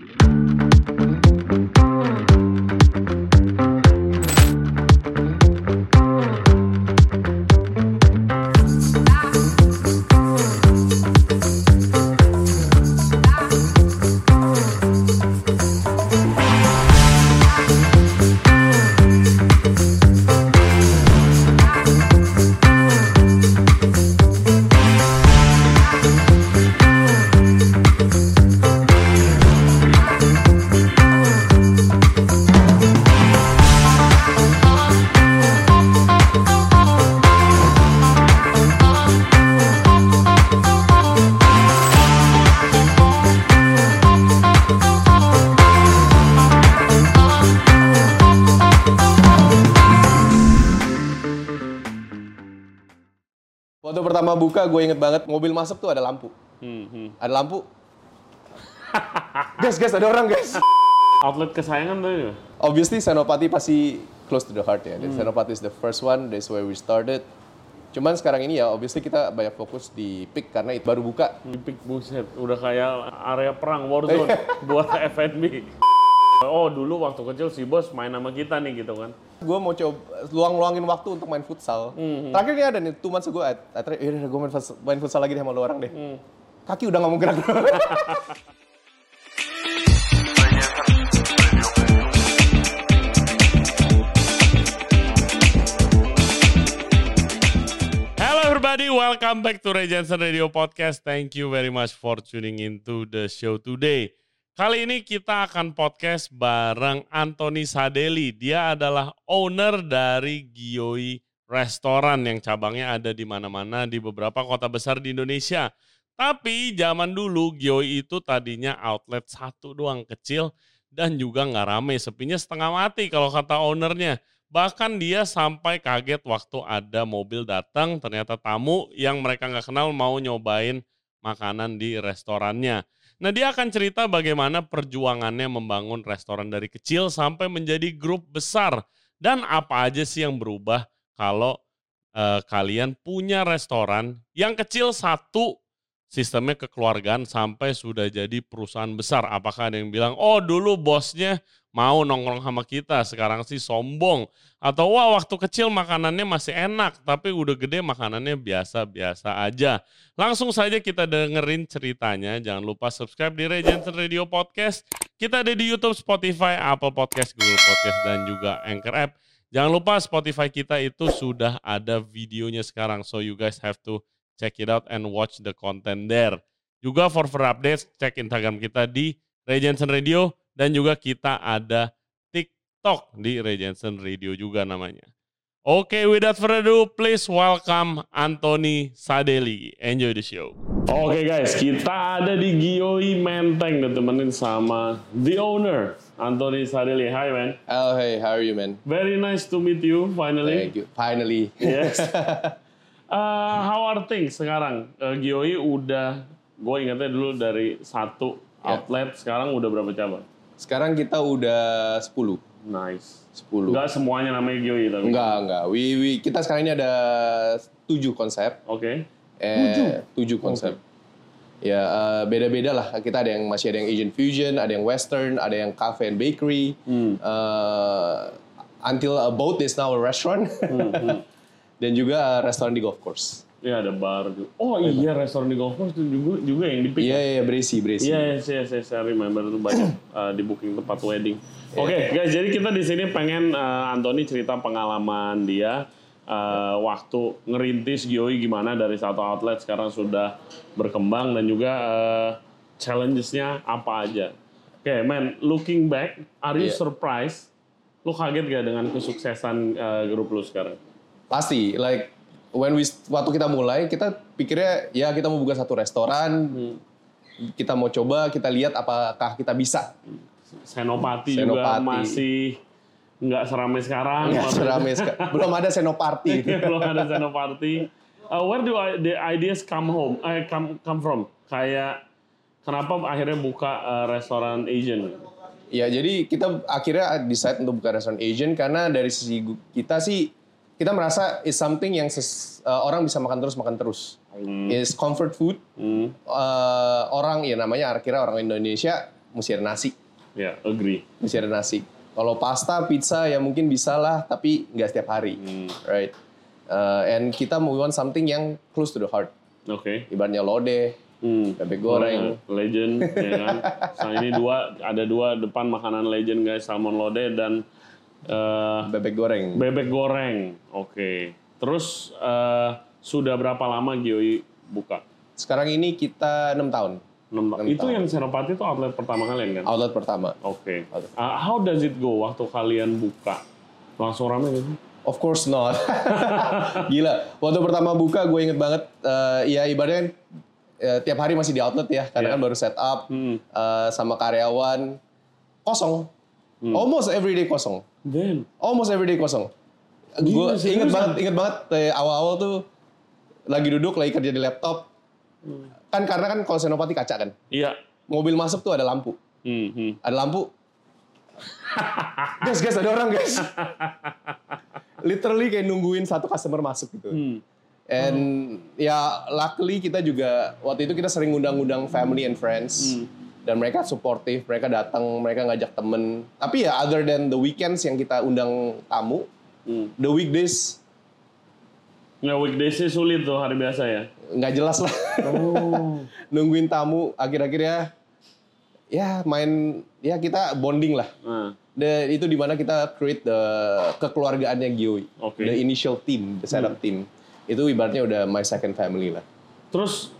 Waktu buka, gue inget banget mobil masuk tuh ada lampu. Ada lampu. guys, guys, ada orang guys. Outlet kesayangan tuh ya? Obviously Senopati pasti close to the heart ya. Senopati is the first one, that's where we started. Cuman sekarang ini ya, obviously kita banyak fokus di Peak karena itu baru buka. Pipik buset, udah kayak area perang Warzone buat F&B. Oh dulu waktu kecil si bos main sama kita nih gitu kan. Gue mau coba luang-luangin waktu untuk main futsal. Terakhir ini ada nih, two months ago, akhirnya yaudah gue main, futsal- main futsal lagi deh sama lu orang deh. Kaki udah nggak mau gerak. Hello everybody, welcome back to Ray Jensen Radio Podcast. Thank you very much for tuning into the show today. Kali ini kita akan podcast bareng Anthony Sadeli. Dia adalah owner dari Gioi Restoran yang cabangnya ada di mana-mana di beberapa kota besar di Indonesia. Tapi zaman dulu Gioi itu tadinya outlet satu doang kecil dan juga nggak rame, sepinya setengah mati kalau kata ownernya. Bahkan dia sampai kaget waktu ada mobil datang, ternyata tamu yang mereka nggak kenal mau nyobain makanan di restorannya. Nah dia akan cerita bagaimana perjuangannya membangun restoran dari kecil sampai menjadi grup besar. Dan apa aja sih yang berubah kalau eh, kalian punya restoran yang kecil satu sistemnya kekeluargaan sampai sudah jadi perusahaan besar. Apakah ada yang bilang, oh dulu bosnya mau nongkrong sama kita, sekarang sih sombong. Atau wah waktu kecil makanannya masih enak, tapi udah gede makanannya biasa-biasa aja. Langsung saja kita dengerin ceritanya. Jangan lupa subscribe di Jensen Radio Podcast. Kita ada di YouTube, Spotify, Apple Podcast, Google Podcast, dan juga Anchor App. Jangan lupa Spotify kita itu sudah ada videonya sekarang. So you guys have to check it out and watch the content there. Juga for further updates, cek Instagram kita di Ray Jensen Radio dan juga kita ada TikTok di Ray Jensen Radio juga namanya. Oke, without further ado, please welcome Anthony Sadeli. Enjoy the show. Oke guys, kita ada di Gioi Menteng ditemenin sama the owner, Anthony Sadeli. Hi man. oh hey, how are you man? Very nice to meet you finally. Thank you. Finally. Yes. Uh, how are things sekarang? Uh, Gioi udah, gue ingatnya dulu dari satu Ya. outlet, sekarang udah berapa cabang? Sekarang kita udah 10. Nice. 10. Enggak semuanya namanya Gioi tapi. Enggak, enggak. We, we, kita sekarang ini ada tujuh konsep. Oke. Eh, tujuh konsep. Ya, eh, beda-beda lah. Kita ada yang masih ada yang Asian fusion, ada yang Western, ada yang cafe and bakery. Eh, until a boat is now a restaurant. Dan juga eh, restoran di golf course. Iya ada bar juga. Oh iya restoran di golf course itu juga, juga yang di pick. Iya, iya, berisi, berisi. Iya, saya saya saya remember itu banyak uh, di booking tempat wedding. Oke, guys, jadi kita di sini pengen uh, Anthony cerita pengalaman dia uh, waktu ngerintis Gioi gimana dari satu outlet sekarang sudah berkembang dan juga uh, challenges-nya apa aja. Oke, man, looking back, are you Iya. surprised? Lu kaget gak dengan kesuksesan uh, grup lu sekarang? Pasti, like when we waktu kita mulai kita pikirnya ya kita mau buka satu restoran, kita mau coba, kita lihat apakah kita bisa. Senopati, juga Senopati. masih nggak seramai sekarang. Nggak serame seka- belum ada senoparty. belum ada Senopati. Uh, where do I, the ideas come home? Eh, come come from? Kayak kenapa akhirnya buka uh, restoran Asian? Ya, jadi kita akhirnya decide untuk buka restoran Asian karena dari sisi kita sih kita merasa is something yang ses- uh, orang bisa makan terus makan terus. Is comfort food. Hmm. Uh, orang ya namanya kira orang Indonesia mesti ada nasi, Ya, agree. mesti ada nasi. Kalau pasta, pizza ya mungkin bisa lah, tapi nggak setiap hari, right? Uh, and kita mau want something yang close to the heart. Oke. Ibaratnya lodeh, Hmm. bebek goreng, legend ya kan. Nah, ini dua ada dua depan makanan legend guys, salmon lode dan eh, bebek goreng. bebek goreng. Oke. Terus eh, sudah berapa lama Gioi buka? Sekarang ini kita enam tahun, Enam- Enam itu tahun. yang Senopati itu outlet pertama kalian kan? outlet pertama. Oke. Uh, how does it go waktu kalian buka? Langsung rame gitu? Of course not. Gila. Waktu pertama buka gue inget banget. eh, ya ibaratnya eh, tiap hari masih di outlet ya. Karena Iya. kan baru set up Hmm. eh, sama karyawan. Kosong. Almost every day kosong. Then, Almost every day kosong. Gue inget banget, inget banget eh, awal-awal tuh lagi duduk lagi kerja di laptop. Kan karena kan kalau Senopati kaca kan. iya. Mobil masuk tuh ada lampu. Hmm, hmm. Ada lampu. guys, guys ada orang guys. Literally kayak nungguin satu customer masuk gitu. Hmm. And ya luckily kita juga waktu itu kita sering ngundang-undang family and friends. Dan mereka supportive, mereka datang, mereka ngajak temen. Tapi ya other than the weekends yang kita undang tamu, Hmm. the weekdays Nggak weekdays sih sulit tuh hari biasa ya? nggak jelas lah. Oh. Nungguin tamu, akhir-akhirnya ya main, ya kita bonding lah. Nah, The, itu di mana kita create the kekeluargaannya Gioi. Oke. The initial team, the setup team. Itu ibaratnya udah my second family lah. terus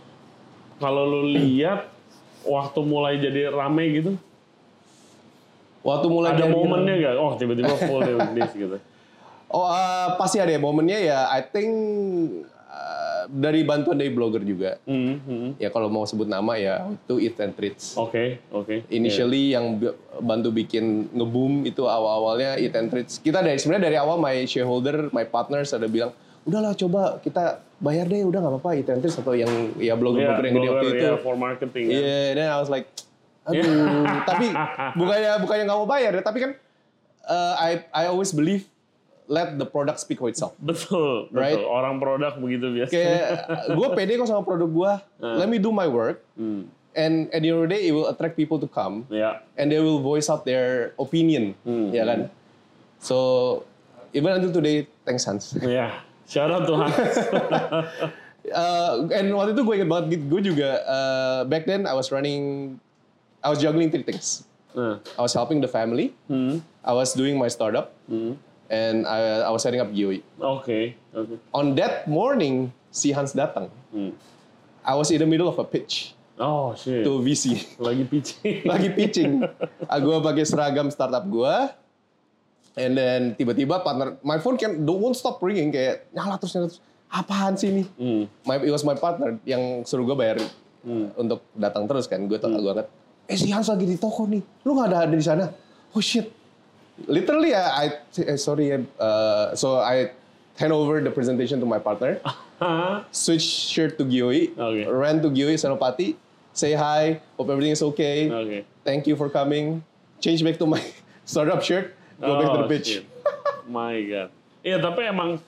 kalau lu lihat waktu mulai jadi rame gitu, Waktu mulai ada momennya gak? Oh tiba-tiba full day weekdays gitu. Oh, uh, pasti ada ya momennya ya. I think uh, dari bantuan dari blogger juga. Hmm, hmm. Ya kalau mau sebut nama ya itu Eat and Treats. Oke, oke. Initially yang bi- bantu bikin ngeboom itu awal-awalnya Eat and Treats. Kita dari sebenarnya dari awal my shareholder, my partners ada bilang, udahlah coba kita bayar deh, udah nggak apa-apa and Treats atau yang ya Iya, blogger-blogger yang gede waktu blogger, itu. ya, for marketing ya. Iya, dan I was like, aduh, tapi bukannya bukannya nggak mau bayar ya, tapi kan uh, I I always believe let the product speak for itself. Betul, betul. Right. Orang produk begitu biasanya. Kayak gue pede kok sama produk gue, let me do my work, Hmm. and at the end of the day it will attract people to come, Ya. and they will voice out their opinion, Hmm. ya kan? So even until today, thanks Hans. Ya. Shout out to Hans. Uh, and waktu itu gue inget banget, gue juga uh, back then I was running, I was juggling three things. Nah. I was helping the family, Hmm. I was doing my startup, Hmm. and I, I was setting up GOE. Oke, oke. On that morning, si Hans datang. Hmm. I was in the middle of a pitch Oh, shit. to VC. Lagi pitching. Lagi pitching. gue pakai seragam startup gue. And then tiba-tiba partner, my phone can don't won't stop ringing kayak nyala terus nyala terus. Apaan sih ini? Hmm. My, it was my partner yang suruh gue bayar untuk datang terus kan. Gue tau gue. Eh si Hans lagi di toko nih. Lu nggak ada ada di sana? Oh shit. Literally I, I eh, sorry uh, so I hand over the presentation to my partner. Switch shirt to Gioi, Okay. ran to Gioi Senopati, say hi, hope everything is okay, Oke. thank you for coming, change back to my startup shirt, go back to the Oh, pitch. shit. My God. Iya tapi emang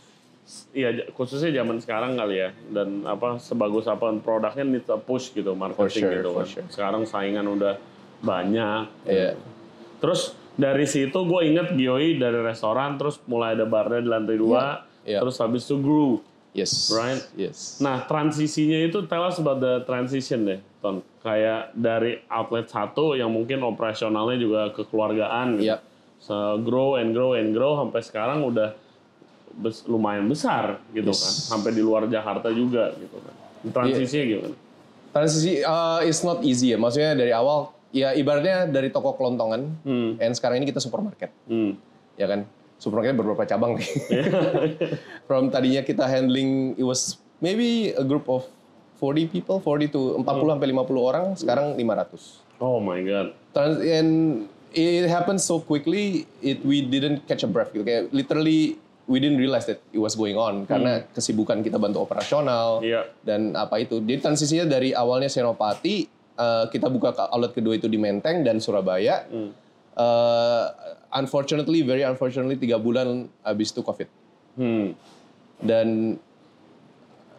j- khususnya zaman sekarang kali ya dan apa sebagus apa produknya need to push gitu marketing sure, gitu kan. sure. Sekarang saingan udah banyak. Iya. Terus dari situ gue inget Gioi dari restoran terus mulai ada barnya di lantai dua Iya. terus habis itu grew. Yes. Right. Yes. Nah transisinya itu tell us about the transition deh Ton. Kayak dari outlet satu yang mungkin operasionalnya juga kekeluargaan gitu. Iya. So, grow and grow and grow sampai sekarang udah bes- lumayan besar gitu Yes. kan. Sampai di luar Jakarta juga gitu kan. Transisinya gimana? Transisi uh, is not easy ya. Maksudnya dari awal, ya ibaratnya dari toko kelontongan, Hmm. and sekarang ini kita supermarket, Hmm. ya kan? Supermarket beberapa cabang nih. From tadinya kita handling, it was maybe a group of 40 people, 40 to 40 sampai 50 orang, sekarang 500. Oh my god. Trans and it happened so quickly, it we didn't catch a breath gitu. Kayak literally we didn't realize that it was going on karena kesibukan kita bantu operasional Iya. dan apa itu. Jadi transisinya dari awalnya Senopati, eh, kita buka outlet kedua itu di Menteng dan Surabaya. Eh, unfortunately, very unfortunately, tiga bulan habis itu COVID. Hmm. Dan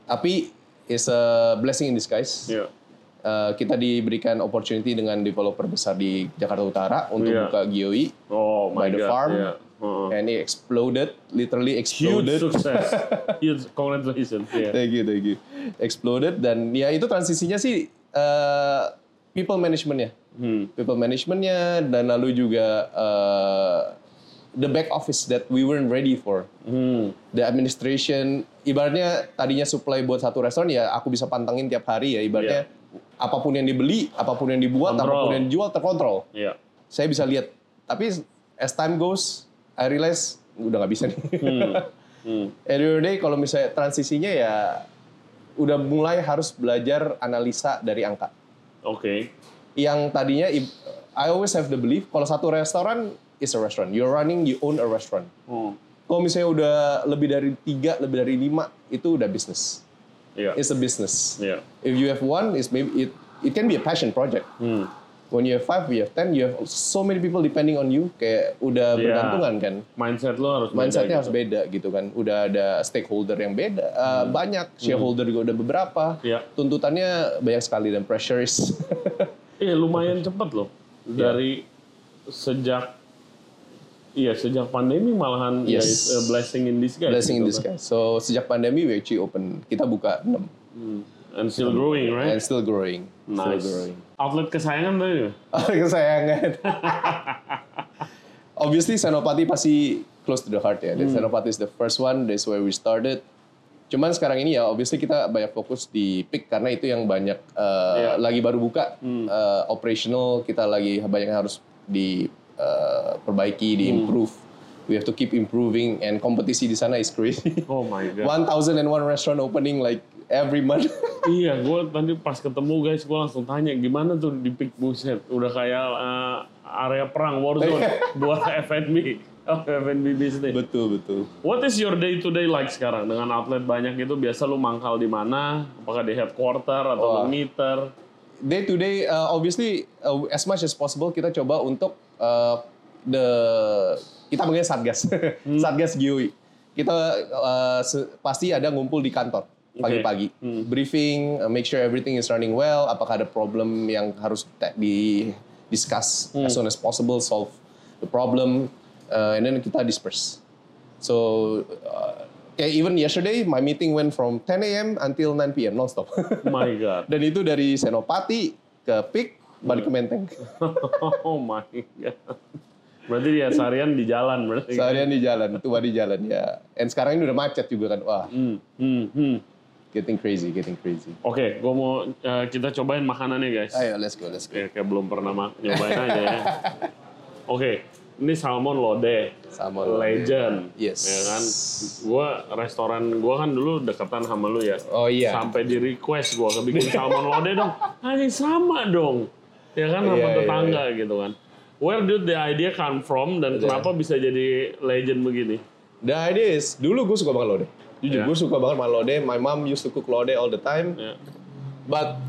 tapi is a blessing in disguise. Iya. Uh, kita diberikan opportunity dengan developer besar di Jakarta Utara untuk Iya. buka GOI Oh my by the God, farm, yeah. Uh-uh. and it exploded, literally Huge exploded. success. Huge congratulations. Yeah. Thank you, thank you. Exploded dan ya itu transisinya sih uh, people managementnya, Hmm. people managementnya dan lalu juga uh, the back office that we weren't ready for. Hmm. The administration, ibaratnya tadinya supply buat satu restoran ya aku bisa pantengin tiap hari ya ibaratnya apa pun yang dibeli, apa pun yang dibuat, Kontrol. apa pun yang dijual terkontrol. Yeah. Saya bisa lihat. Tapi as time goes, I realize udah nggak bisa nih. Hmm. At the the day, kalau misalnya transisinya ya udah mulai harus belajar analisa dari angka. Oke. Yang tadinya I always have the belief kalau satu restoran is a restaurant. You're running, you own a restaurant. Hmm. Kalau misalnya udah lebih dari tiga, lebih dari lima, itu udah bisnis. Yeah. It's a business. Yeah. If you have one, it's maybe it it can be a passion project. Hmm. When you have five, you have ten, you have so many people depending on you. Kayak udah Yeah. bergantungan kan. Mindset lo harus beda mindsetnya gitu. harus beda gitu kan. Udah ada stakeholder yang beda, uh, banyak shareholder juga udah beberapa. Hmm. Iya. Tuntutannya banyak sekali dan pressure is Iya lumayan cepat loh. Dari sejak Iya sejak pandemi malahan ya Yes. it's a blessing in disguise. blessing in gitu kan. disguise. So sejak pandemi we actually open, kita buka 6 Hmm. And still growing, right? and still growing. nice. Still growing. Outlet kesayangan tadi nggak? Kesayangan. Obviously Senopati pasti close to the heart ya. Hmm. Senopati is the first one, that's where we started. Cuman sekarang ini ya, obviously kita banyak fokus di peak karena itu yang banyak uh, Iya. lagi baru buka, Hmm. uh, operational kita lagi banyak yang harus diperbaiki, di Hmm. improve. We have to keep improving and kompetisi di sana is crazy. Oh my god. 1001 restaurant opening like every month. iya, gue tadi pas ketemu guys, gue langsung tanya gimana tuh di Peak Buset. Udah kayak eh, area perang warzone buat F&B, oh, F&B bisnis. betul betul. What is your day to day like sekarang dengan outlet banyak itu? Biasa lu mangkal di mana? Apakah di headquarter atau Wah. lu ngiter? day to day uh, obviously uh, as much as possible kita coba untuk uh, the kita panggilnya satgas. Satgas GUI kita uh, pasti ada ngumpul di kantor pagi-pagi. Briefing uh, make sure everything is running well apakah ada problem yang harus di discuss as soon as possible solve the problem uh, and then kita disperse. So uh, kayak even yesterday my meeting went from 10 a.m. until 9 p.m. nonstop. My God. Dan itu dari Senopati ke Pik balik ke Menteng. oh my God. Berarti dia seharian di jalan berarti. Seharian di jalan, tua di jalan ya. And sekarang ini udah macet juga kan. Wah, Hmm, hmm, hmm. getting crazy, getting crazy. Oke, gue mau eh, kita cobain makanannya guys. Ayo, let's go, let's go. Kayak, kayak belum pernah ma- nyobain aja ya. Oke, ini salmon lode. Salmon lode. Legend. Yes. Ya kan? Gua restoran gua kan dulu deketan sama lu ya. Oh iya. Sampai di request gua kebikin salmon lode dong. Anjing sama dong. Ya kan sama Iya, iya, tetangga gitu kan. Where did the idea come from dan kenapa bisa jadi legend begini? The idea is, dulu gue suka banget lode. Jujur, Yeah. gue suka banget makan lode. My mom used to cook lode all the time. Ya. But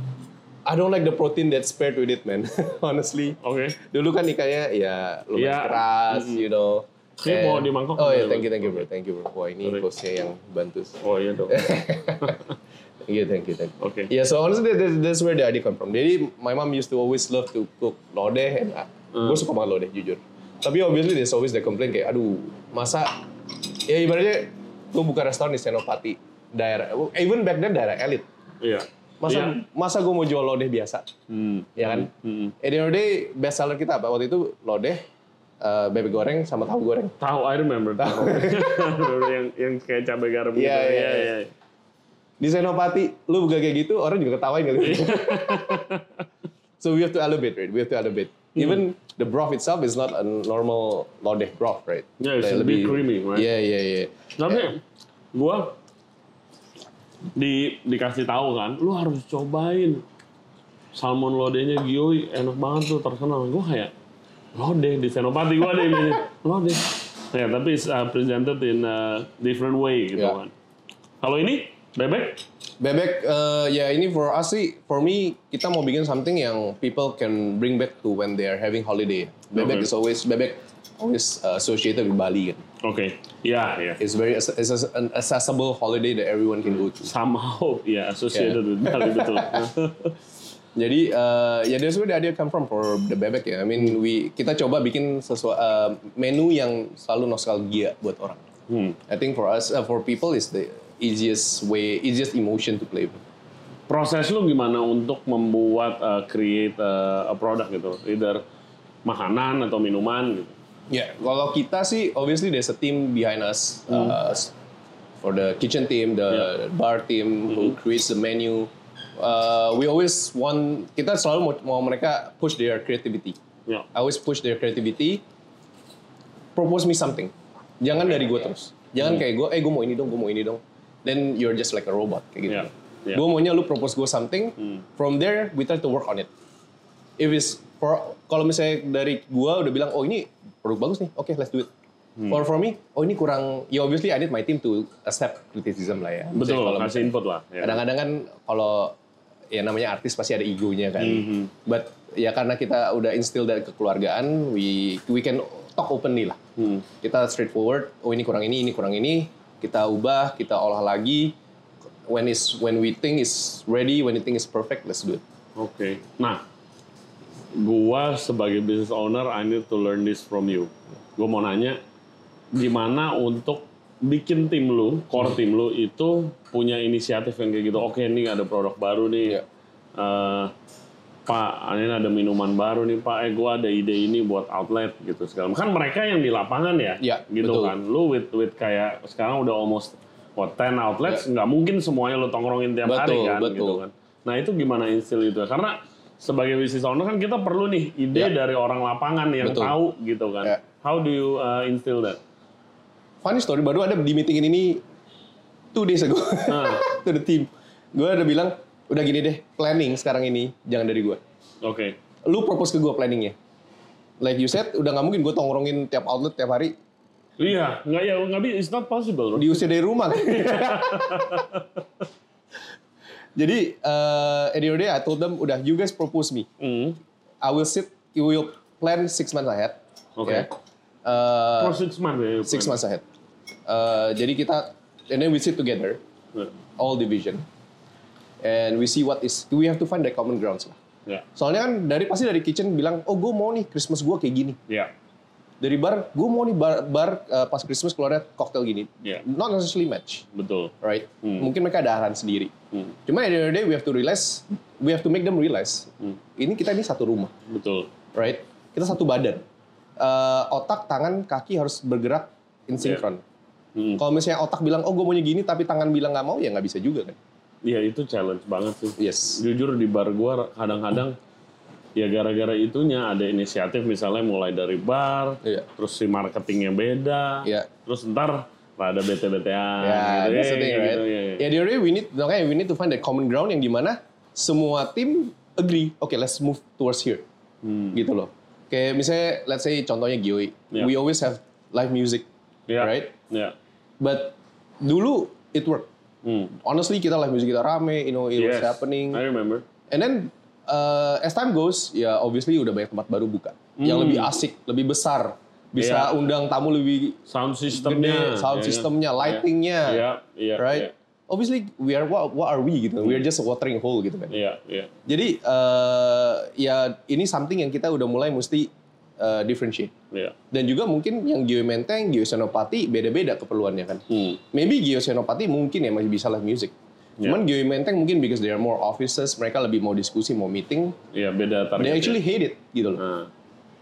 I don't like the protein that's paired with it, man. Honestly. Oke. Dulu kan ikannya ya lumayan Iya. keras, you know. Ini mau di mangkok Oh iya, nggak? thank you, thank you bro, thank you bro. Wah ini hostnya yang bantu. Oh iya dong. You, thank you, thank you. Oke. Yeah, so honestly that, that- that's where the idea come from. Jadi my mom used to always love to cook lode, and Hmm. gue suka banget lode, jujur. Tapi obviously there's always the complaint kayak, aduh, masa, ya ibaratnya gue buka restoran di Senopati, daerah, even back then daerah elit. Iya. Masa Iya. masa gue mau jual lode biasa, Hmm. ya kan? Hmm. At the end of the day, best seller kita apa? Waktu itu lode, eh, bebek goreng sama tahu goreng. Tahu, I remember. Tahu. yang yang kayak cabai garam gitu. Iya, iya, iya. Di Senopati, lu buka kayak gitu, orang juga ketawain kali. Iya. so we have to elevate, right? We have to elevate. Hmm. Even the broth itself is not a normal lodeh broth, right? Yeah, it's Kayak a bit creamy, right? Yeah, yeah, yeah. Tapi gua di dikasih tahu kan, lu harus cobain salmon lodenya Gioi enak banget tuh terkenal. Gua kayak lode di Senopati gua ada ini lode. Ya, tapi it's uh, presented in a different way gitu Yeah. kan. Kalau ini bebek, Bebek, eh, ya ini for us sih, for me kita mau bikin something yang people can bring back to when they are having holiday. Bebek Okay. is always bebek always uh, associated with Bali kan. oke, ya ya. It's very it's a- an accessible holiday that everyone can go to. Somehow ya associated with Bali betul. Jadi uh, ya that's where the idea come from for the bebek ya. I mean we kita coba bikin sesuatu uh, menu yang selalu nostalgia buat orang. Hmm. I think for us uh, for people is the easiest way, easiest emotion to play. with. Proses lu gimana untuk membuat uh, create uh, a product gitu, either makanan atau minuman gitu. Ya, kalau kita sih obviously there's a team behind us uh, for the kitchen team, the bar team who creates the menu. Uh, we always want kita selalu mau, mau mereka push their creativity. Ya. I always push their creativity. Propose me something. Jangan dari gue terus. Jangan kayak gue, eh gue mau ini dong, gue mau ini dong. Then you're just like a robot kayak gitu. Yeah. Yeah. Gue maunya lu propose gue something. From there we try to work on it. If it's for kalau misalnya dari gue udah bilang, oh ini produk bagus nih, oke let's do it. For for me, oh ini kurang. Ya obviously I need my team to accept criticism lah ya. Betul, kalau kasih input lah. Ya. kadang-kadang kan kalau ya namanya artis pasti ada egonya kan. Mhm. But ya karena kita udah instill dari kekeluargaan, we we can talk openly lah. Hmm. Kita straightforward. Oh ini kurang ini, ini kurang ini. Kita ubah, kita olah lagi. When is when we think is ready, when we think is perfect, let's do it. Oke. Nah, gua sebagai business owner, I need to learn this from you. Gua mau nanya, gimana untuk bikin tim lu, core tim lu itu punya inisiatif yang kayak gitu. Oke, ini ada produk baru nih. Iya. Eh, Pak, ini ada minuman baru nih Pak. Eh, gua ada ide ini buat outlet gitu segala. Kan mereka yang di lapangan ya, Iya, gitu betul. kan. Lu with with kayak sekarang udah almost what 10 outlets, nggak mungkin semuanya lu tongkrongin tiap hari Iya. Betul, kan, betul. gitu kan. Nah itu gimana instill itu? Karena sebagai business owner kan kita perlu nih ide Ya. dari orang lapangan yang Betul. tahu gitu kan. Ya. How do you uh, instill that? Funny story baru ada di meeting ini two days ago Ah. to the team. Gue ada bilang udah gini deh planning sekarang ini jangan dari gue. Oke. Lu propose ke gue planningnya. Like you said udah nggak mungkin gue tongkrongin tiap outlet tiap hari Iya, nggak ya nggak bisa. It's not possible. bro. diusir dari rumah kan. Jadi uh, at the end of the day I told them udah you guys propose me. Hmm. I will sit, you will plan six months ahead. Oke. ya. Uh, For six months ya. six months ahead. Uh, jadi kita and then we sit together Ya. all division and we see what is we have to find the common grounds lah. Ya. Soalnya kan dari pasti dari kitchen bilang, oh gue mau nih Christmas gue kayak gini. Ya. Dari bar, gue mau nih bar, bar uh, pas Christmas keluarnya cocktail gini. Ya. Not necessarily match, Betul. right? Hmm. Mungkin mereka ada arahan sendiri. Hmm. Cuma at the end of the day we have to realize, we have to make them realize, Hmm. ini kita ini satu rumah, Betul. right? Kita satu badan. Uh, otak, tangan, kaki harus bergerak in synchron. Hmm. Kalau misalnya otak bilang, oh gue maunya gini, tapi tangan bilang nggak mau, ya nggak bisa juga kan? Iya itu challenge banget sih. Yes. Jujur di bar gua kadang-kadang ya gara-gara itunya ada inisiatif misalnya mulai dari bar, Iya. terus si marketingnya beda, Iya. terus ntar ada bete-betean Ya, gitu, that's the eh, thing, right? gitu, ya, ya. Ya, di we need, makanya we need to find that common ground yang di mana semua tim agree, okay, let's move towards here, Hmm. gitu loh. Kayak misalnya, let's say contohnya Gioi, Yeah. we always have live music, Iya, right? iya. But dulu it worked. Hmm. Honestly, kita live music kita rame, you know, it was Yes, happening. I remember. And then uh, as time goes, ya obviously udah banyak tempat baru buka, yang Hmm. lebih asik, lebih besar, bisa Iya. undang tamu lebih Sound systemnya, gede, sound ya, systemnya, ya. lightingnya, Iya, iya, right? Obviously, we are what, what are we gitu? We are just a watering hole gitu kan. Iya, iya. Jadi uh, ya ini something yang kita udah mulai mesti uh, differentiate. Iya. Dan juga mungkin yang Geo Menteng, Geo Senopati beda-beda keperluannya kan. Hmm. Maybe Geo Senopati mungkin ya masih bisa live music. Ya. Cuman Geo Menteng mungkin because they are more offices, mereka lebih mau diskusi, mau meeting. Iya, beda target. They actually hate it gitu loh.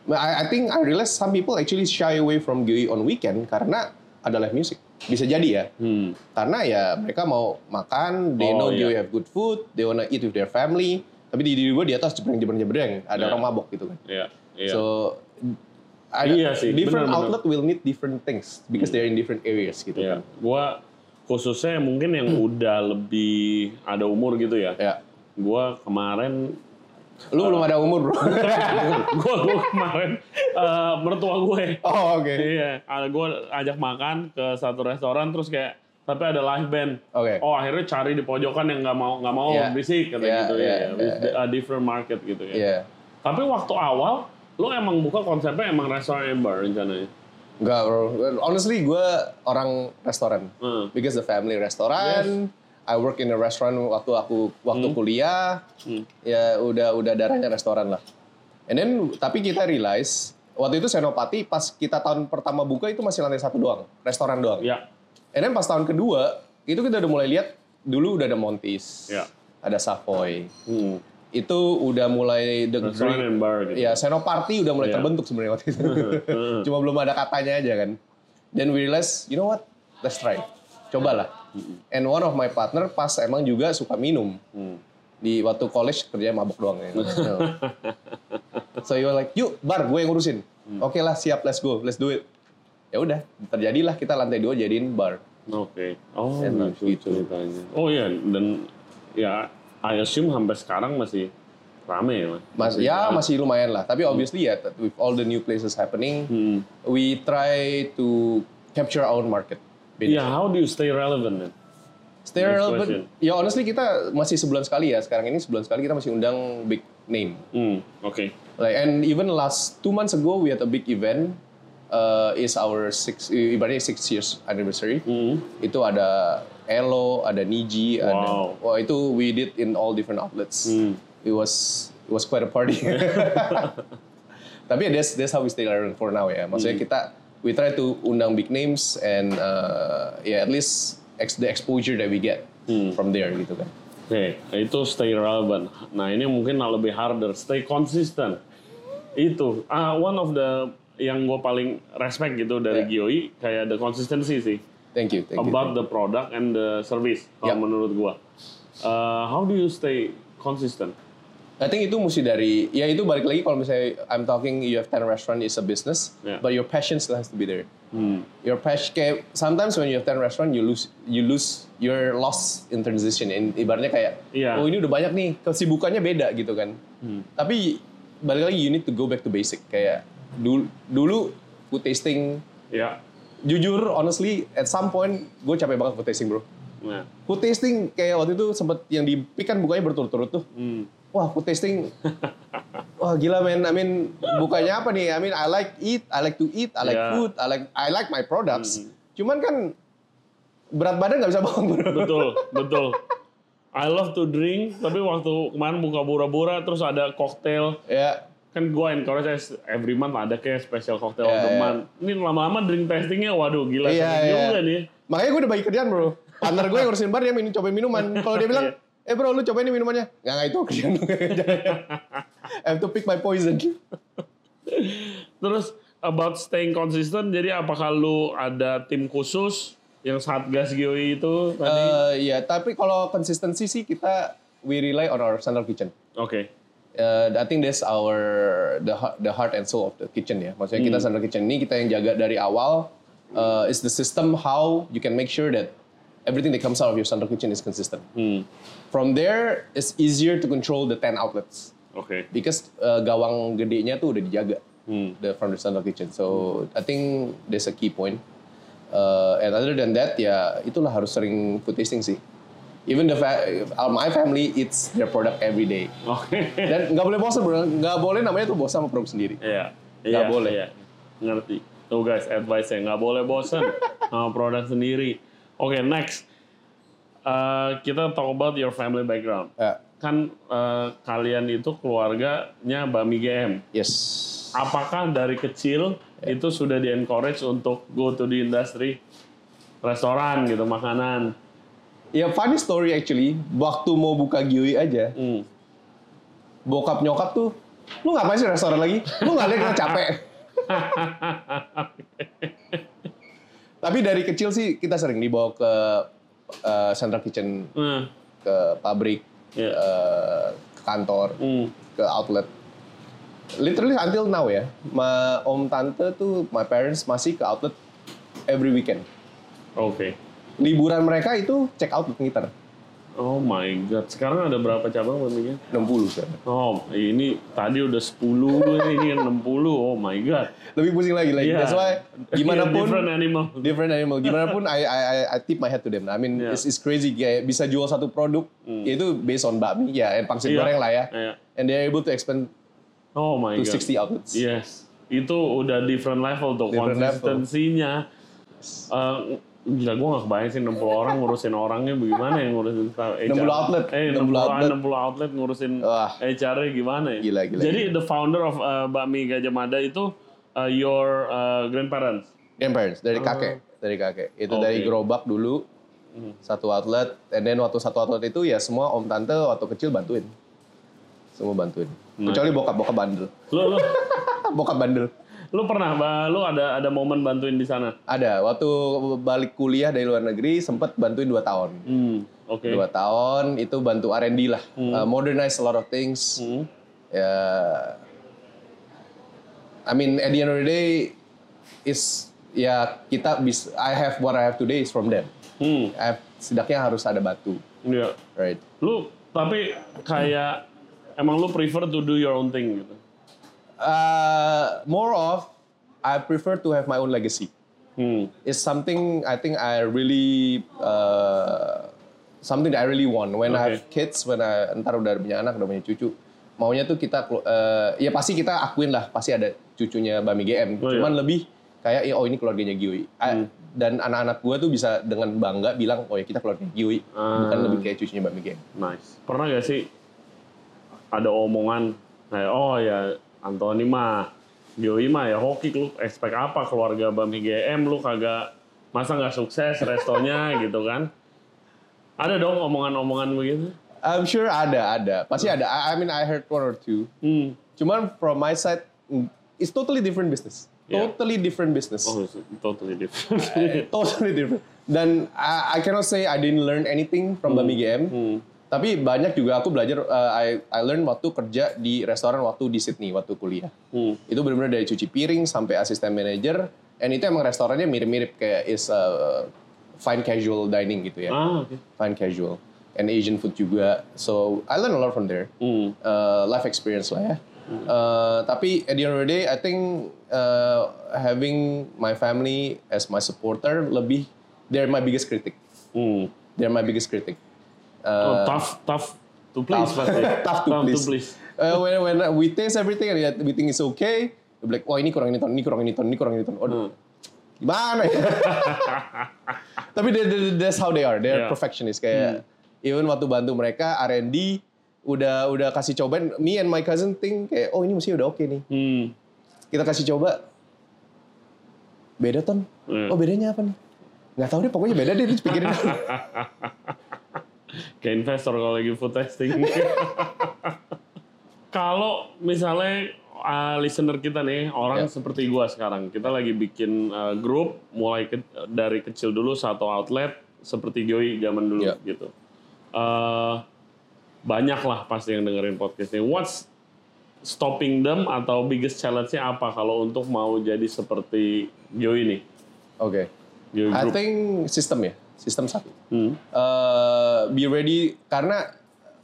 Nah, I, I think I realize some people actually shy away from GUI on weekend karena ada live music. Bisa jadi ya. hmm. Karena ya mereka mau makan, they Oh, know iya. GUI have good food, they wanna eat with their family. Tapi di diri gue di atas jebreng-jebreng-jebreng, ada Iya. orang mabok gitu kan. Iya, iya. So ada, Iya sih, different benar-benar. outlet will need different things because they're in different areas gitu Iya, kan. gua khususnya mungkin yang udah lebih ada umur gitu ya. Ya. Gua kemarin Lu belum ada umur, Bro. gua gua kemarin eh, mertua gue. oh, oke. Iya, ada gua ajak makan ke satu restoran terus kayak tapi ada live band. Oke. Oh akhirnya cari di pojokan yang nggak mau nggak mau Iya. berisik kata Iya, gitu iya, ya. iya, With a different market gitu ya. Iya. Tapi waktu awal lu emang buka konsepnya emang restoran and bar rencananya. Enggak, bro. Honestly, gue orang restoran. Hmm. Because the family restoran, I work in a restaurant waktu aku waktu kuliah. Ya udah udah darahnya restoran lah. And then tapi kita realize waktu itu Senopati pas kita tahun pertama buka itu masih lantai satu doang, restoran doang. Ya. And then pas tahun kedua itu kita udah mulai lihat dulu udah ada Montis, Ya. ada Savoy. Hmm. Itu udah mulai the Restaurant great- and bar gitu. Ya, Senoparty udah mulai Iya. terbentuk sebenarnya waktu itu. Cuma belum ada katanya aja kan. Then we realize, you know what? Let's try. Cobalah. And one of my partner pas emang juga suka minum. Hmm. Di waktu college kerja mabuk doang ya. so you were like, yuk bar gue yang ngurusin. Hmm. Oke lah siap, let's go, let's do it. Ya udah, terjadilah kita lantai dua jadiin bar. Oke. Oh, Enak gitu ceritanya. Oh iya, dan ya I assume sampai sekarang masih rame ya, Mas? Mas, ya masih lumayan lah. Tapi obviously ya, with all the new places happening, Hmm. we try to capture our market. Beda. Yeah, how do you stay relevant then? Stay Next relevant. question. Ya honestly kita masih sebulan sekali ya. Sekarang ini sebulan sekali kita masih undang big name. Hmm, oke. Like and even last two months ago we had a big event. Uh, is our six ibaratnya six years anniversary. Hmm. Itu ada Elo, ada Niji, ada Wow. wah itu we did in all different outlets. Hmm. It was it was quite a party. Tapi that's that's how we stay relevant for now ya. Maksudnya Hmm. kita we try to undang big names and uh, yeah at least ex, the exposure that we get Hmm. from there gitu kan. Oke, itu stay relevant. Nah ini mungkin lebih harder, stay consistent. Itu, ah one of the yang gue paling respect gitu dari Yeah. GOI kayak the consistency sih Thank you, thank you. about the product and the service. Kalau Yeah. menurut gue, Uh, how do you stay consistent? I think itu mesti dari ya itu balik lagi kalau misalnya I'm talking you have 10 restaurant is a business, Yeah. but your passion still has to be there. Hmm. Your passion kayak sometimes when you have 10 restaurant you lose you lose you're lost in transition. In, ibaratnya kayak Iya. oh ini udah banyak nih kesibukannya beda gitu kan. Tapi balik lagi you need to go back to basic kayak dulu dulu food tasting Ya, jujur honestly at some point gue capek banget food tasting bro. nah, Food tasting kayak waktu itu sempet yang di Pick kan bukanya berturut-turut tuh. hmm. Wah, food tasting. Wah, gila men. I mean, bukannya apa nih? I mean, I like eat, I like to eat, I like Yeah. food, I like I like my products. Cuman kan berat badan nggak bisa bohong, bro. betul, betul. I love to drink, tapi waktu kemarin buka bura-bura terus ada cocktail, ya, kan gue encourage every month ada kayak special cocktail of Iya, the iya. month. Ini lama-lama drink testingnya, waduh gila Iya, sering iya. juga nih. makanya gue udah bagi kerjaan, bro. Partner gue yang ngurusin bar dia minum cobain minuman. Kalau dia bilang, eh bro, lu cobain ini minumannya. Nggak, nggak itu kerjaan. I have to pick my poison. Terus about staying consistent, jadi apakah lu ada tim khusus yang Satgas GOI itu tadi? Eh, Iya, tapi kalau konsistensi sih kita we rely on our central kitchen. Oke. Uh, I think that's our the heart, the heart and soul of the kitchen ya. Maksudnya kita central kitchen ini kita yang jaga dari awal. Uh, is the system how you can make sure that everything that comes out of your central kitchen is consistent. Hmm. From there, it's easier to control the 10 outlets Oke. because uh, gawang gedenya tuh udah dijaga Hmm. the from the central kitchen. So I think that's a key point. Uh, and other than that, ya itulah harus sering food tasting sih. Even the fa- uh, my family eats their product every day. Oke. Dan nggak boleh bosan bro, nggak boleh namanya tuh bosan sama produk sendiri. Iya. Nggak Iya, boleh. Iya. Ngerti. Tuh guys, advice nya nggak boleh bosan sama produk sendiri. Oke, next. Uh, kita talk about your family background. Ya, Kan uh, kalian itu keluarganya Bami GM. yes. Apakah dari kecil itu sudah di encourage untuk go to the industry restoran gitu makanan? Ya funny story actually, waktu mau buka Gioi aja, Hmm. bokap nyokap tuh, lu ngapain sih restoran lagi? Lu nggak lihat kita capek. Tapi dari kecil sih kita sering dibawa ke uh, central kitchen, Nah, ke pabrik, Iya. uh, ke kantor, hmm. ke outlet. Literally until now ya, ma om tante tuh, my parents masih ke outlet every weekend. Oke. Liburan mereka itu check out ngitar. Oh my god, sekarang ada berapa cabang Baminya? 60 sekarang. Oh, ini tadi udah 10, ini 60. Oh my god. Lebih pusing lagi lagi. Iya. That's why gimana pun different animal. different animal. Gimana pun I I I, I tip my head to them. I mean Yeah. it's, it's crazy kayak bisa jual satu produk itu based on bakmi ya and pangsit Hmm. Iya. goreng lah ya. Iya. And they're able to expand Oh my to god. 60 outlets. Yes. Itu udah different level tuh Different level. konsistensinya. Eh, Gila gue gak kebayang sih 60 orang ngurusin orangnya bagaimana yang ngurusin HR. 60 outlet, Eh 60 60, outlet. 60 outlet ngurusin Wah. HR-nya gimana ya? Gila, gila, Jadi the founder of uh, Bakmi Gajah Mada itu uh, your uh, grandparents? Grandparents dari kakek, dari kakek. Itu Oke. dari gerobak dulu satu outlet, and then waktu satu outlet itu ya semua om tante waktu kecil bantuin, semua bantuin. Kecuali bokap, bokap bandel, Lu, lu, bokap bandel. Lu pernah, lu ada ada momen bantuin di sana? Ada waktu balik kuliah dari luar negeri sempet bantuin dua tahun. Hmm, oke. Dua tahun itu bantu R&D lah, Uh, modernize a lot of things. Hmm. Ya, I mean at the end of the day is ya kita bisa I have what I have today is from them. Hmm, I have, setidaknya harus ada batu, iya. right? Lu tapi kayak emang lu prefer to do your own thing gitu. Uh, more of I prefer to have my own legacy. Hmm. It's something I think I really uh, something that I really want. When I have kids, when I ntar udah punya anak, udah punya cucu, maunya tuh kita uh, ya pasti kita akuin lah, pasti ada cucunya Bami GM. Oh, Cuman lebih kayak ya oh ini keluarganya Giwi. I- Dan anak-anak gue tuh bisa dengan bangga bilang oh ya kita keluarga Giwi, bukan lebih kayak cucunya Bami GM. Nice. Pernah gak sih ada omongan kayak oh ya Anthony mah Joey mah ya hoki lu expect apa keluarga Bami GM lu kagak masa nggak sukses restonya gitu kan? Ada dong omongan-omongan begitu. I'm sure ada ada, pasti ada. I, I mean I heard one or two. Hmm. Cuman from my side, it's totally different business. Yeah. Totally different business. Oh, totally different. totally different. Dan I, I cannot say I didn't learn anything from Bami GM. Hmm. Tapi banyak juga aku belajar, uh, I, I learn waktu kerja di restoran waktu di Sydney, waktu kuliah. Hmm. Itu benar-benar dari cuci piring sampai asisten manager. And itu emang restorannya mirip-mirip kayak is uh, fine casual dining gitu ya. Ah, oke. Fine casual. And Asian food juga. So I learn a lot from there. Hmm. uh, life experience lah ya. Uh, tapi at the end of the day, I think uh, having my family as my supporter lebih they're my biggest critic. Hmm. They're my biggest critic. Oh, Uh, tough, tough to please tough, tough to please. Uh, when when we taste everything and we think it's okay, like, wah ini kurang ini ton, ini kurang ini ton, ini kurang ini ton. Hmm. Waduh, gimana ya? Tapi they- they- that's how they are. They're Yeah. perfectionist kayak even waktu bantu mereka R&D udah udah kasih cobain me and my cousin think kayak oh ini mesti udah oke nih. Hmm. Kita kasih coba beda ton. Hmm. Oh bedanya apa nih? Nggak tahu deh pokoknya beda deh terus pikirin. Kayak investor kalau lagi food testing. kalau misalnya uh, listener kita nih orang Ya. seperti gua sekarang, kita lagi bikin uh, grup mulai ke- dari kecil dulu satu outlet seperti Joey zaman dulu Ya. gitu. Uh, banyak lah pasti yang dengerin podcast ini. What's stopping them atau biggest challenge-nya apa kalau untuk mau jadi seperti Joey nih? Oke. Joey I think sistem ya, sistem satu. Hmm. uh, be ready karena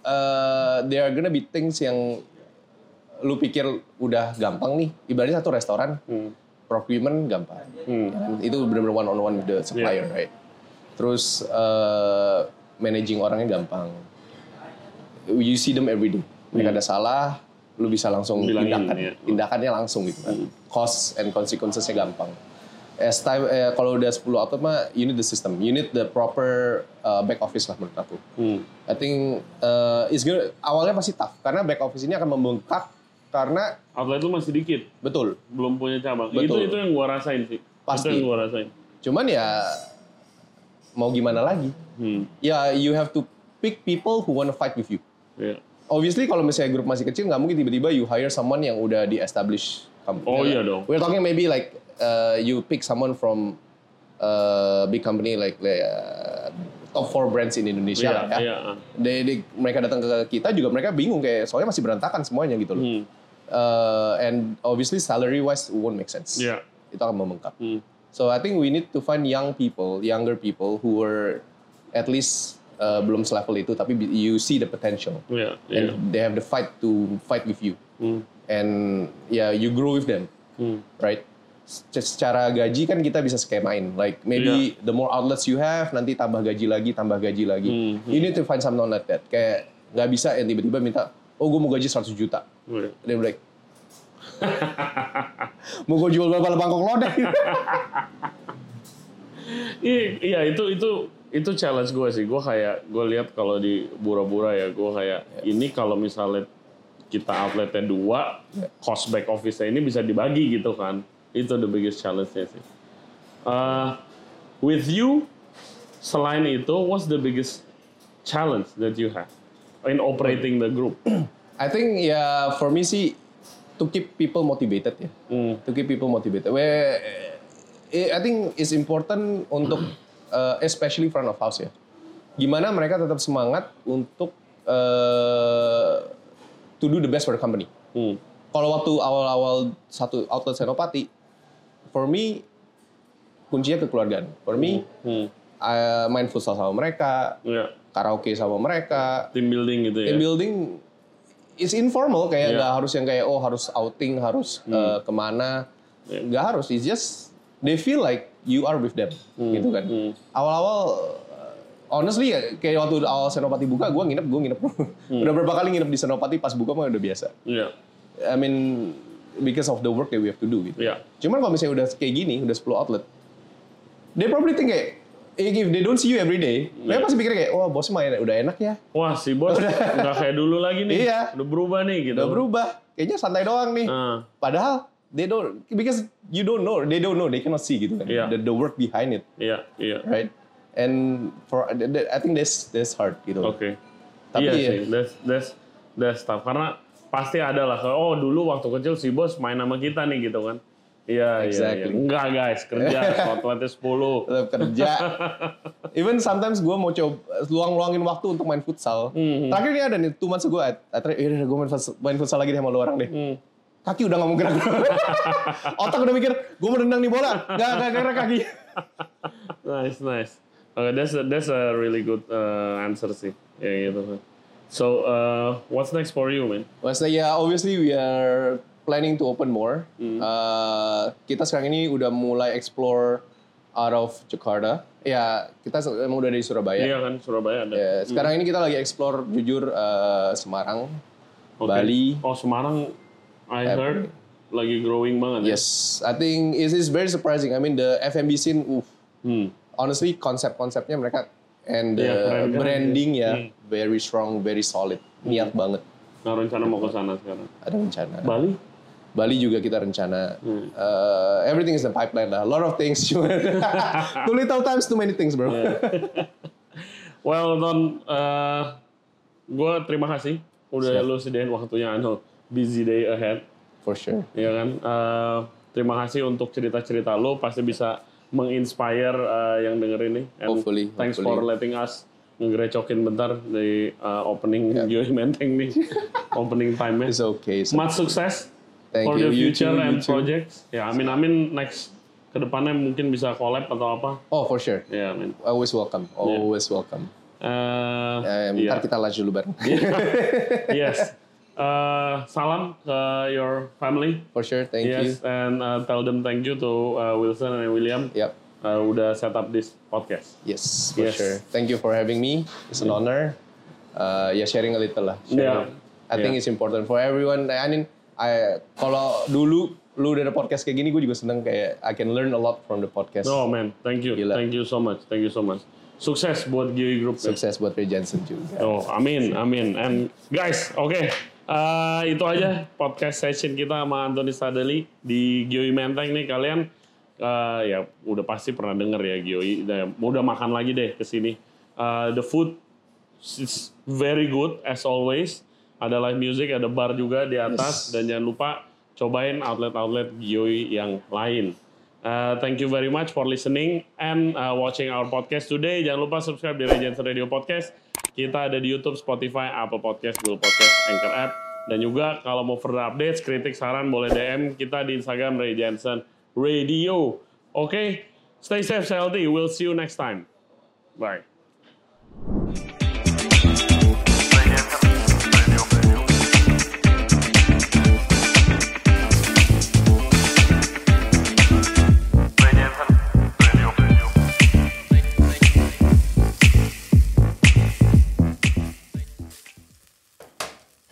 uh, there are gonna be things yang lu pikir udah gampang nih. Ibaratnya satu restoran, Hmm. procurement gampang. Hmm. Itu benar-benar one on one with the supplier, right? Terus uh, managing orangnya gampang. You see them every day. Mereka ada salah, lu bisa langsung Hmm. Bilangin, tindakan, ya. tindakannya langsung gitu kan. Cost and consequences-nya gampang. As time, eh, kalau udah 10 outlet mah, you need the system. You need the proper uh, back office lah menurut aku. Hmm. I think uh, it's good. Awalnya pasti tough karena back office ini akan membengkak karena Outlet lu masih dikit. betul. belum punya cabang. Betul. Itu itu yang gua rasain sih. Pasti. Itu yang gua rasain. Cuman ya mau gimana lagi? Hmm. Ya you have to pick people who wanna fight with you. Iya. Obviously kalau misalnya grup masih kecil nggak mungkin tiba-tiba you hire someone yang udah di establish company. Oh, iya dong. We're talking maybe like uh, you pick someone from uh, big company like uh, top four brands in Indonesia Iya, lah ya. iya. They- they- mereka datang ke kita juga mereka bingung kayak soalnya masih berantakan semuanya gitu loh. Hmm. Uh, and obviously salary wise won't make sense. Iya. Itu akan membengkak. Hmm. So I think we need to find young people, younger people who were at least uh, belum selevel itu tapi you see the potential Iya, iya. and they have the fight to fight with you Hmm. and yeah you grow with them Hmm. right secara gaji kan kita bisa skemain. Like maybe the more outlets you have nanti tambah gaji lagi tambah gaji lagi. Hmm, you need to find something like that. Kayak nggak bisa yang tiba-tiba minta oh gue mau gaji 100 juta. Dia bilang mau gue jual berapa bangkok lodeh Iya, iya itu itu itu challenge gue sih. Gue kayak gue lihat kalau di Bura-Bura ya, gue kayak ini kalau misalnya kita outletnya dua, cost back office ini bisa dibagi gitu kan. Itu the biggest challenge-nya sih. Uh, with you, selain itu, what's the biggest challenge that you have in operating the group? I think ya for me sih to keep people motivated ya. Hmm. To keep people motivated. Where eh, I think it's important untuk uh, especially front of house ya. Gimana mereka tetap semangat untuk uh, to do the best for the company. Hmm. Kalau waktu awal-awal satu outlet Senopati, for me kuncinya kekeluargaan. For me, Hmm. uh, main futsal sama mereka, Ya, karaoke sama mereka, team building gitu ya. team building is informal kayak Iya. nggak harus yang kayak oh harus outing harus uh, ke mana Iya. nggak harus it's just they feel like you are with them gitu kan Hmm. awal-awal uh, honestly ya kayak waktu awal Senopati buka gue nginep gue nginep Hmm. udah berapa kali nginep di Senopati pas buka mah udah biasa Iya, I mean because of the work that we have to do gitu iya. cuman kalau misalnya udah kayak gini udah 10 outlet they probably think kayak eh, if they don't see you every day mereka pasti pikir kayak wah bos mah udah enak ya Wah si bos nggak kayak dulu lagi nih. Iya. Udah berubah nih gitu. udah berubah kayaknya santai doang nih Ah, Padahal they don't because you don't know, they don't know, they cannot see gitu kan. Iya. The, the work behind it, iya, iya. right? And for I think that's that's hard gitu. Oke. Tapi iya ya- sih, that's that's that's tough. Karena pasti ada lah. Oh dulu waktu kecil si bos main sama kita nih gitu kan. Iya, iya, Exactly. iya. Enggak guys, kerja. Outletnya 10. Tetap kerja. Even sometimes gue mau coba luang-luangin waktu untuk main futsal. Hmm. Terakhir ini ada nih, two months try, yaudah gue main, futsal- main futsal lagi deh sama lu orang deh. Hmm. Kaki udah gak mau gerak. Otak udah mikir, gue mau nendang nih bola. Gak, gak gerak kaki. Nice, nice. Okay, that's a, that's a really good uh, answer sih. Ya gitu. So, uh, what's next for you, man? Maksudnya ya obviously we are planning to open more. Uh, kita sekarang ini udah mulai explore out of Jakarta. Ya kita emang udah dari Surabaya. Iya kan, Surabaya ada. Ya, sekarang ini kita lagi explore jujur uh, Semarang, Oke. Bali. Oh, Semarang, I heard lagi growing banget. ya? Yes, I think it is very surprising. I mean the F&B scene, uh, Hmm. honestly konsep-konsepnya mereka and the Iya, keren kan? branding ya Hmm. very strong, very solid, niat banget. Nah, rencana mau ke sana sekarang. Ada rencana. Bali? Bali juga kita rencana. Hmm. Uh, everything is the pipeline lah. A lot of things. too little times, too many things, bro. Well, Don, uh, gue terima kasih udah lu sediain waktunya. I know, busy day ahead, For sure. ya kan? Uh, terima kasih untuk cerita-cerita lu, pasti bisa menginspire uh, yang dengerin nih. And Hopefully, thanks hopefully. for letting us ngerecokin bentar di uh, opening Joy Menteng nih, opening time-nya. It's okay. So, Much success Thank for you. the You future too, you and too. projects. Ya, amin amin next ke depannya mungkin bisa collab atau apa. oh, for sure. Ya, amin. Always welcome. Always welcome. Uh, Uh, iya. Ntar kita lunch dulu bareng. yes. Uh, salam ke your family. for sure. Thank you. yes, and uh, tell them thank you to uh, Wilson and William. Yep. Uh, udah set up this podcast. Yes, for Yes. sure. Thank you for having me. It's an honor. Uh, yeah, sharing a little lah. Sharing. Yeah. I think Yeah. it's important for everyone. I mean, I kalau dulu lu udah ada podcast kayak gini, gue juga seneng kayak I can learn a lot from the podcast. Oh man, thank you, Gila. thank you so much, thank you so much. Sukses buat GI Group. ya. Sukses buat Ray juga. Oh, amin, amin. And guys, oke. Uh, itu aja podcast session kita sama Anthony Sadeli di Gioi Menteng nih kalian uh, ya udah pasti pernah denger ya Gioi udah makan lagi deh ke sini Uh, the food is very good as always ada live music ada bar juga di atas Yes. dan jangan lupa cobain outlet-outlet Gioi yang lain Uh, thank you very much for listening and uh, watching our podcast today. Jangan lupa subscribe di Regency Radio Podcast. Kita ada di YouTube, Spotify, Apple Podcast, Google Podcast, Anchor App. Dan juga kalau mau further updates, kritik, saran, boleh DM kita di Instagram Ray Jensen Radio. Oke, stay safe, healthy. We'll see you next time. Bye.